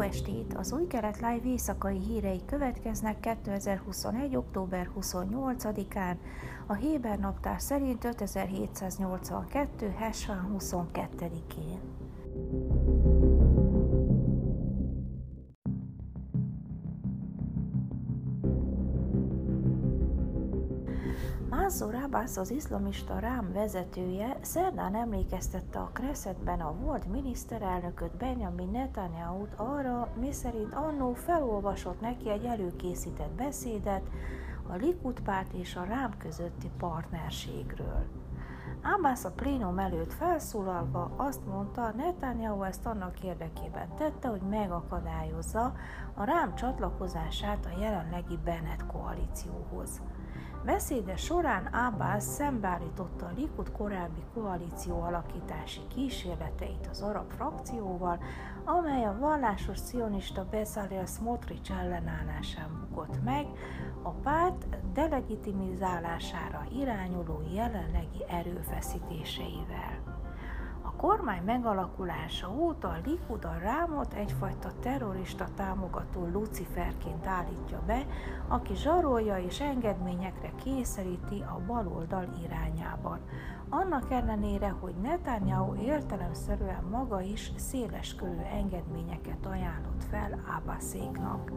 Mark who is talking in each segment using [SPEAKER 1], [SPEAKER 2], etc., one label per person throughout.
[SPEAKER 1] estét! Az új kelet live éjszakai hírei következnek 2021. október 28-án, a Héber naptár szerint 5782. Hesván 22-én. Mansour Abbas, az iszlamista rám vezetője, szerdán emlékeztette a Kressetben a volt miniszterelnököt Benjamin Netanyahu-t arra, miszerint annó felolvasott neki egy előkészített beszédet a Likud párt és a rám közötti partnerségről. Abbas a plénum előtt felszólalva azt mondta, Netanyahu ezt annak érdekében tette, hogy megakadályozza a rám csatlakozását a jelenlegi Bennett koalícióhoz. Beszéde során Abbas szembeállította a Likud korábbi koalíció alakítási kísérleteit az arab frakcióval, amely a vallásos cionista Bezalel Smotrich ellenállásán bukott meg, a párt delegitimizálására irányuló jelenlegi erőfeszítéseivel kormány megalakulása óta Likud a Rámot egyfajta terrorista támogató Luciferként állítja be, aki zsarolja és engedményekre kényszeríti a baloldal irányában. Annak ellenére, hogy Netanyahu értelemszerűen maga is széleskörű engedményeket ajánlott fel Abbaszéknak.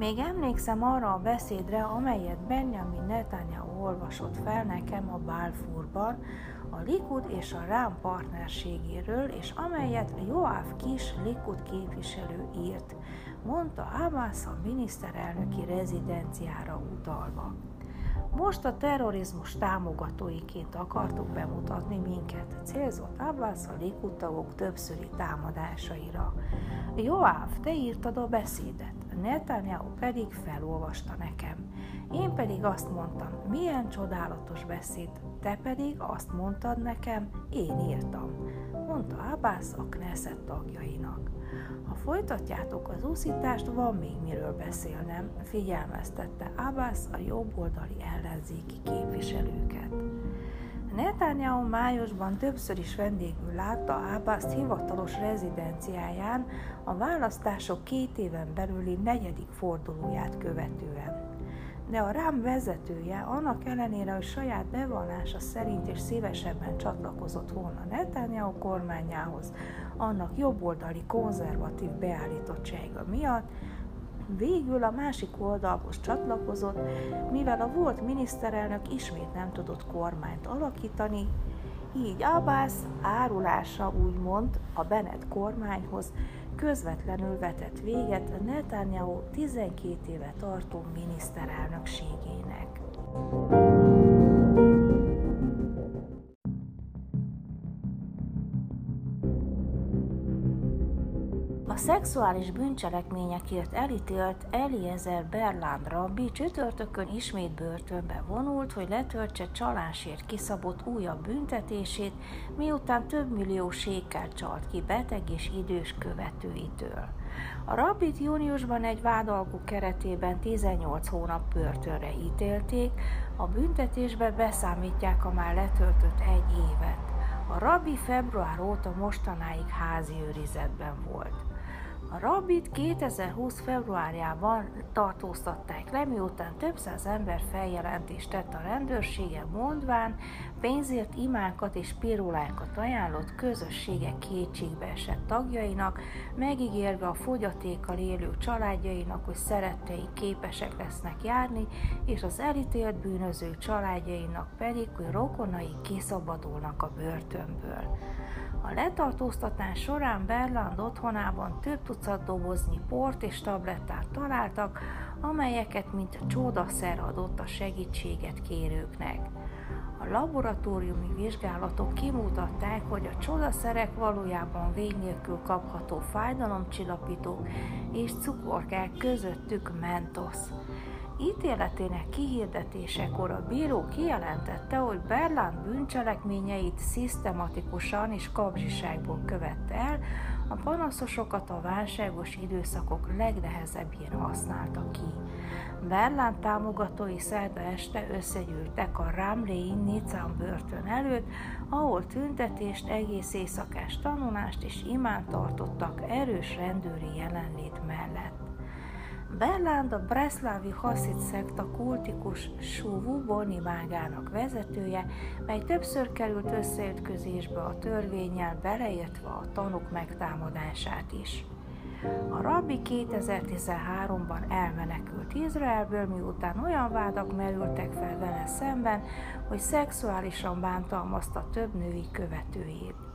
[SPEAKER 1] Még emlékszem arra a beszédre, amelyet Benjamin Netanyahu olvasott fel nekem a Balfourban, a Likud és a Rám partnerségéről, és amelyet Joáv Kis Likud képviselő írt, mondta Abbas a miniszterelnöki rezidenciára utalva. Most a terrorizmus támogatóiként akartuk bemutatni minket, célzott Abbas a Likud tagok többszöri támadásaira. Joáv, te írtad a beszédet, Netanyahu pedig felolvasta nekem. Én pedig azt mondtam, milyen csodálatos beszéd, te pedig azt mondtad nekem, én írtam, mondta Abbas a Knesset tagjainak. Ha folytatjátok az úszítást, van még miről beszélnem, figyelmeztette Abbas a jobboldali ellenzéki képviselőket. Netanyahu májusban többször is vendégül látta Abbas hivatalos rezidenciáján a választások két éven belüli negyedik fordulóját követően de a rám vezetője annak ellenére, hogy saját bevallása szerint és szívesebben csatlakozott volna Netanyahu kormányához, annak jobboldali konzervatív beállítottsága miatt, végül a másik oldalhoz csatlakozott, mivel a volt miniszterelnök ismét nem tudott kormányt alakítani, így Abbas árulása úgymond a Bennett kormányhoz közvetlenül vetett véget Netanyahu 12 éve tartó miniszterelnökségének. Szexuális bűncselekményekért elítélt Eliezer Berlán rabbi csütörtökön ismét börtönbe vonult, hogy letöltse csalásért kiszabott újabb büntetését, miután több millió sékkel csalt ki beteg és idős követőitől. A rabbit júniusban egy vádalgó keretében 18 hónap börtönre ítélték, a büntetésbe beszámítják a már letöltött egy évet. A rabbi február óta mostanáig házi őrizetben volt. A rabbit 2020. februárjában tartóztatták le, miután több száz ember feljelentést tett a rendőrsége, mondván pénzért imánkat és pirulákat ajánlott közösségek kétségbe esett tagjainak, megígérve a fogyatékkal élő családjainak, hogy szerettei képesek lesznek járni, és az elítélt bűnöző családjainak pedig, hogy rokonai kiszabadulnak a börtönből. A letartóztatás során Berland otthonában több tucat doboznyi port és tablettát találtak, amelyeket mint csódaszer adott a segítséget kérőknek. A laboratóriumi vizsgálatok kimutatták, hogy a csodaszerek valójában vég nélkül kapható fájdalomcsillapítók és cukorkák közöttük mentosz. Ítéletének kihirdetésekor a bíró kijelentette, hogy Berlán bűncselekményeit szisztematikusan és kapzsiságból követte el, A panaszosokat a válságos időszakok legnehezebbjén használta ki. Berlán támogatói szerda este összegyűltek a Ramley Nicam börtön előtt, ahol tüntetést, egész éjszakás tanulást és imánt tartottak erős rendőri jelenlét mellett. Berland a Breslavi Hasid szekta kultikus Suvu Bonimágának vezetője, mely többször került összeütközésbe a törvényel, beleértve a tanuk megtámadását is. A rabbi 2013-ban elmenekült Izraelből, miután olyan vádak merültek fel vele szemben, hogy szexuálisan bántalmazta több női követőjét.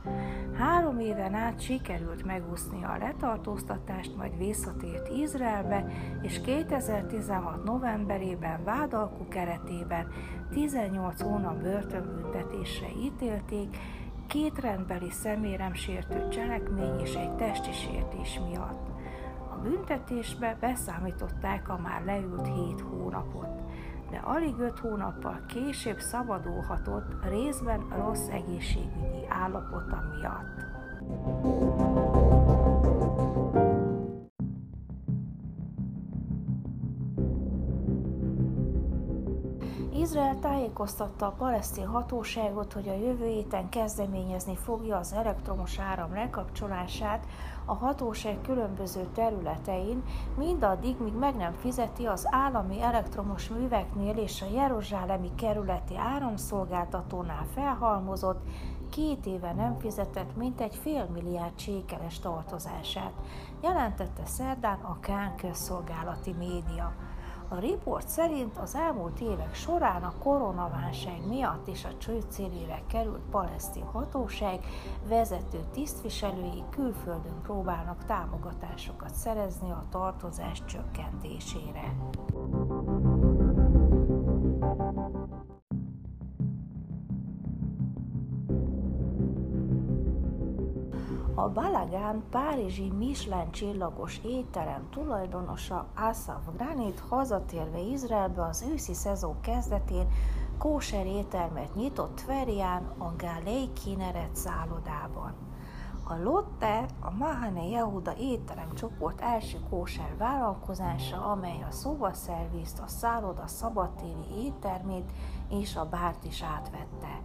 [SPEAKER 1] Három éven át sikerült megúszni a letartóztatást, majd visszatért Izraelbe, és 2016. novemberében vádalkú keretében 18 hónap börtönbüntetésre ítélték, két rendbeli szemérem sértő cselekmény és egy testi sértés miatt. A büntetésbe beszámították a már leült hét hónapot, de alig öt hónappal később szabadulhatott részben rossz egészségügyi állapota miatt. Tájékoztatta a palesztin hatóságot, hogy a jövő héten kezdeményezni fogja az elektromos áram lekapcsolását a hatóság különböző területein, mindaddig, míg meg nem fizeti az állami elektromos műveknél és a Jeruzsálemi kerületi áramszolgáltatónál felhalmozott, két éve nem fizetett mintegy fél milliárd sékeles tartozását, jelentette szerdán a Kán közszolgálati média. A riport szerint az elmúlt évek során a koronaválság miatt és a csőd célére került palesztin hatóság vezető tisztviselői külföldön próbálnak támogatásokat szerezni a tartozás csökkentésére. A Balagán párizsi Michelin csillagos étterem tulajdonosa Asaf Granit hazatérve Izraelbe az őszi szezon kezdetén kóser éttermet nyitott Tverián a Galei Kineret szállodában. A Lotte a Mahane Yehuda étterem csoport első kóser vállalkozása, amely a szobaszervizt, a szálloda szabadtéri éttermét és a bárt is átvette.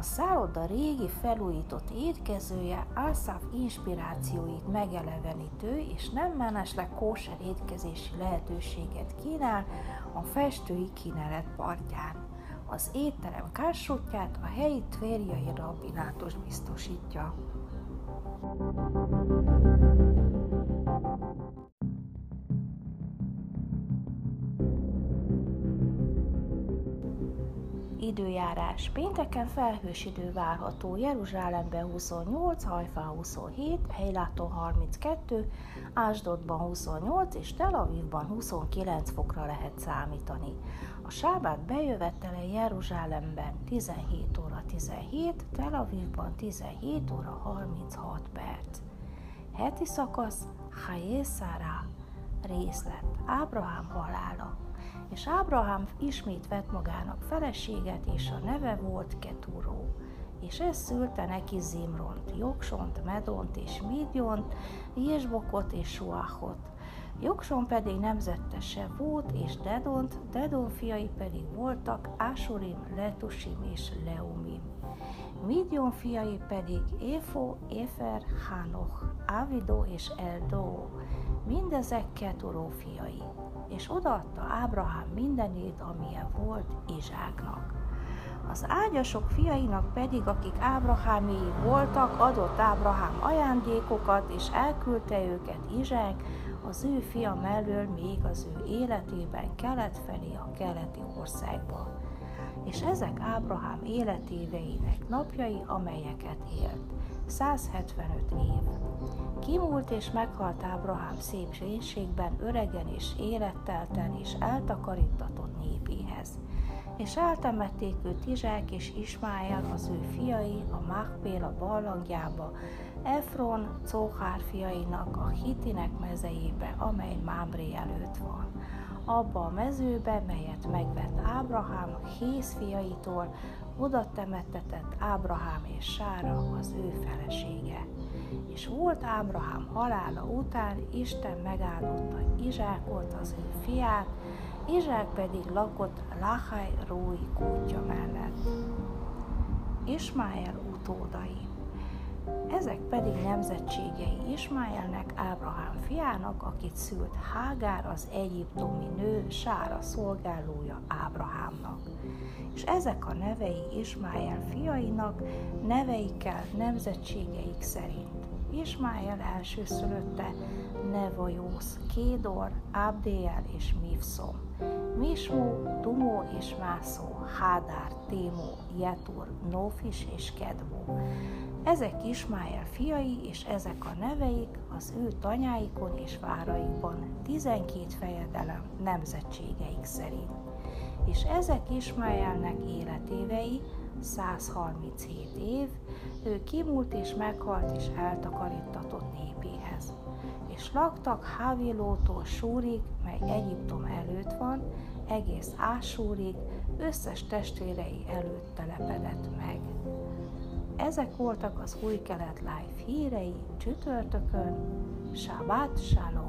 [SPEAKER 1] A szálloda régi felújított étkezője Alszáv inspirációit megelevenítő és nem mellesleg kóser étkezési lehetőséget kínál a festői kínálat partján. Az étterem kársutját a helyi tvérjai rabbinátus biztosítja. Időjárás. Pénteken felhős idő várható. Jeruzsálemben 28, Hajfán 27, Heiláton 32, Ásdodban 28 és Tel Avivban 29 fokra lehet számítani. A sábát bejövetele Jeruzsálemben 17 óra 17, Tel Avivban 17 óra 36 perc. Heti szakasz Hayé részlet Ábrahám halála és Ábrahám ismét vett magának feleséget, és a neve volt Keturó. És ez szülte neki Zimront, Jogsont, Medont és Midiont, Jésbokot és Suáhot. Jogson pedig nemzettese volt, és Dedont, Dedon fiai pedig voltak Ásurim, Letusim és Leumim. Midion fiai pedig Éfo, Éfer, Hanoch, Ávidó és Eldó, mindezek Keturó fiai és odaadta Ábrahám mindenét, amilyen volt Izsáknak. Az ágyasok fiainak pedig, akik Ábraháméi voltak, adott Ábrahám ajándékokat, és elküldte őket Izsák, az ő fia mellől még az ő életében kelet felé a keleti országba. És ezek Ábrahám életéveinek napjai, amelyeket élt. 175 év. Kimúlt és meghalt Ábrahám szép zsénségben, öregen és élettelten és eltakarítatott népéhez. És eltemették őt Izsák és Ismáel, az ő fiai, a Mákpéla barlangjába, Efron, Cóhár fiainak, a Hitinek mezejébe, amely Mámré előtt van. Abba a mezőbe, melyet megvett Ábrahám Hész fiaitól, oda temettetett Ábrahám és Sára, az ő felesége. És volt Ábrahám halála után, Isten megáldotta Izsákot, az ő fiát, Izsák pedig lakott Lachai Rói kútja mellett. Ismáel utódai ezek pedig nemzetségei Ismáelnek, Ábrahám fiának, akit szült Hágár, az egyiptomi nő, Sára szolgálója Ábrahámnak. És ezek a nevei Ismáel fiainak, neveikkel, nemzetségeik szerint. Ismáel elsőszülötte Nevajósz, Kédor, Abdéel és Mivszom, Mismó, Tumó és Mászó, Hádár, Témó, Jetur, Nófis és Kedmó. Ezek Ismáel fiai, és ezek a neveik az ő tanyáikon és váraikon, 12 fejedelem nemzetségeik szerint. És ezek Ismáelnek életévei, 137 év, ő kimúlt és meghalt és eltakarítatott népéhez. És laktak Hávilótól Súrig, mely Egyiptom előtt van, egész Ásúrig, összes testvérei előtt telepedett meg. Ezek voltak az új kelet live hírei csütörtökön. Shabbat Shalom!